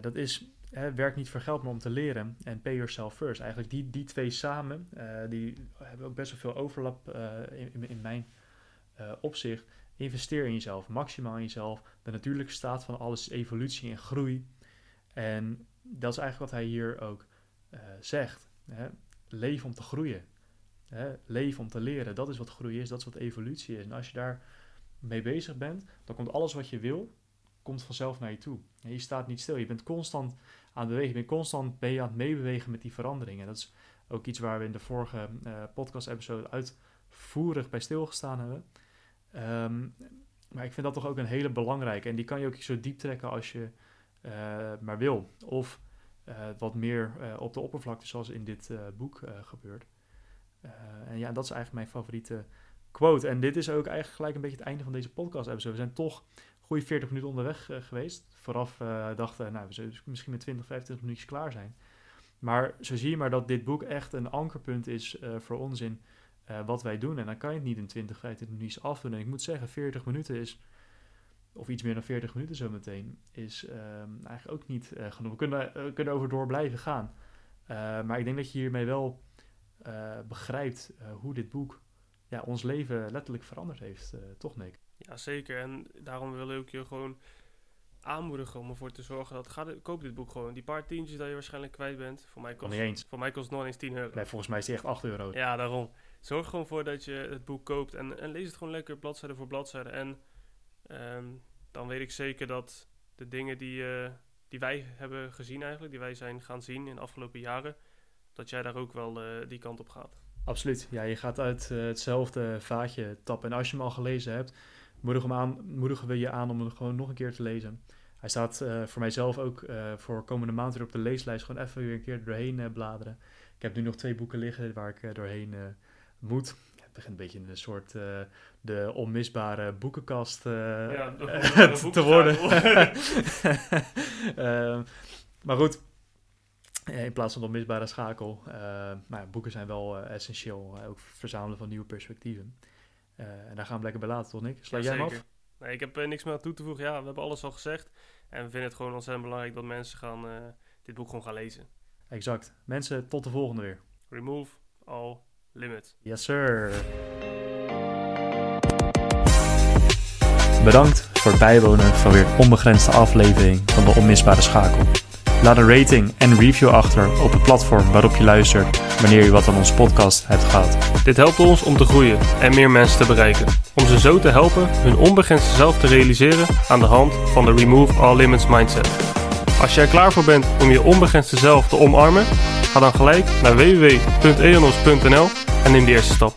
dat is werk niet voor geld, maar om te leren. En pay yourself first. Eigenlijk die, die twee samen, uh, die hebben ook best wel veel overlap uh, in, in, mijn uh, opzicht. Investeer in jezelf, maximaal in jezelf. De natuurlijke staat van alles is evolutie en groei. En dat is eigenlijk wat hij hier ook zegt. Hè? Leef om te groeien. Hè? Leef om te leren. Dat is wat groei is, dat is wat evolutie is. En als je daar mee bezig bent, dan komt alles wat je wil, komt vanzelf naar je toe. Je staat niet stil. Je bent constant aan het bewegen. Je bent constant aan het meebewegen met die veranderingen. Dat is ook iets waar we in de vorige uh, podcast-episode uit uitvoerig bij stilgestaan hebben. Ehm, maar ik vind dat toch ook een hele belangrijke. En die kan je ook zo diep trekken als je uh, maar wil. Of uh, wat meer op de oppervlakte, zoals in dit boek gebeurt. en ja, dat is eigenlijk mijn favoriete quote. En dit is ook eigenlijk gelijk een beetje het einde van deze podcast episode. We zijn toch goede 40 minuten onderweg geweest. Vooraf dachten, nou, we zullen misschien met 20, 25 minuutjes klaar zijn. Maar zo zie je maar dat dit boek echt een ankerpunt is voor ons in wat wij doen. En dan kan je het niet in 20, 25 minuutjes afdoen. En ik moet zeggen, 40 minuten is of iets meer dan 40 minuten zometeen, is eigenlijk ook niet genoeg. We kunnen, kunnen over door blijven gaan. Maar ik denk dat je hiermee wel begrijpt hoe dit boek ja, ons leven letterlijk veranderd heeft, toch Nick?
Ja, zeker. En daarom wil ik je gewoon aanmoedigen om ervoor te zorgen dat... Ga koop dit boek gewoon. Die paar tientjes dat je waarschijnlijk kwijt bent. Voor mij kost,
niet eens.
Voor mij kost het nog eens 10 euro.
Nee, volgens mij is die echt 8 euro.
Ja, daarom. Zorg gewoon voor dat je het boek koopt en, en lees het gewoon lekker bladzijde voor bladzijde. En Um, dan weet ik zeker dat de dingen die, uh, die wij hebben gezien eigenlijk, die wij zijn gaan zien in de afgelopen jaren, dat jij daar ook wel uh, die kant op gaat.
Absoluut. Ja, je gaat uit uh, hetzelfde vaatje tappen. En als je hem al gelezen hebt, moedigen, hem aan, moedigen we je aan om hem gewoon nog een keer te lezen. Hij staat voor mijzelf ook voor komende maand weer op de leeslijst. Gewoon even weer een keer doorheen bladeren. Ik heb nu nog twee boeken liggen waar ik doorheen moet begint een beetje een soort de onmisbare boekenkast ja, te worden. maar goed, in plaats van de onmisbare schakel. maar ja, boeken zijn wel essentieel, ook verzamelen van nieuwe perspectieven. En daar gaan we lekker bij laten, toch Nick? Sluit jij hem af?
Nee, ik heb niks meer aan toe te voegen. Ja, we hebben alles al gezegd. En we vinden het gewoon ontzettend belangrijk dat mensen gaan, dit boek gewoon gaan lezen.
Exact. Mensen, tot de volgende weer.
Remove all limit.
Yes, sir. Bedankt voor het bijwonen van weer een onbegrensde aflevering van de Onmisbare Schakel. Laat een rating en review achter op het platform waarop je luistert wanneer je wat aan onze podcast hebt gehad.
Dit helpt ons om te groeien en meer mensen te bereiken. Om ze zo te helpen hun onbegrensde zelf te realiseren aan de hand van de Remove All Limits mindset. Als je er klaar voor bent om je onbegrensde zelf te omarmen, ga dan gelijk naar www.eonos.nl en neem de eerste stap.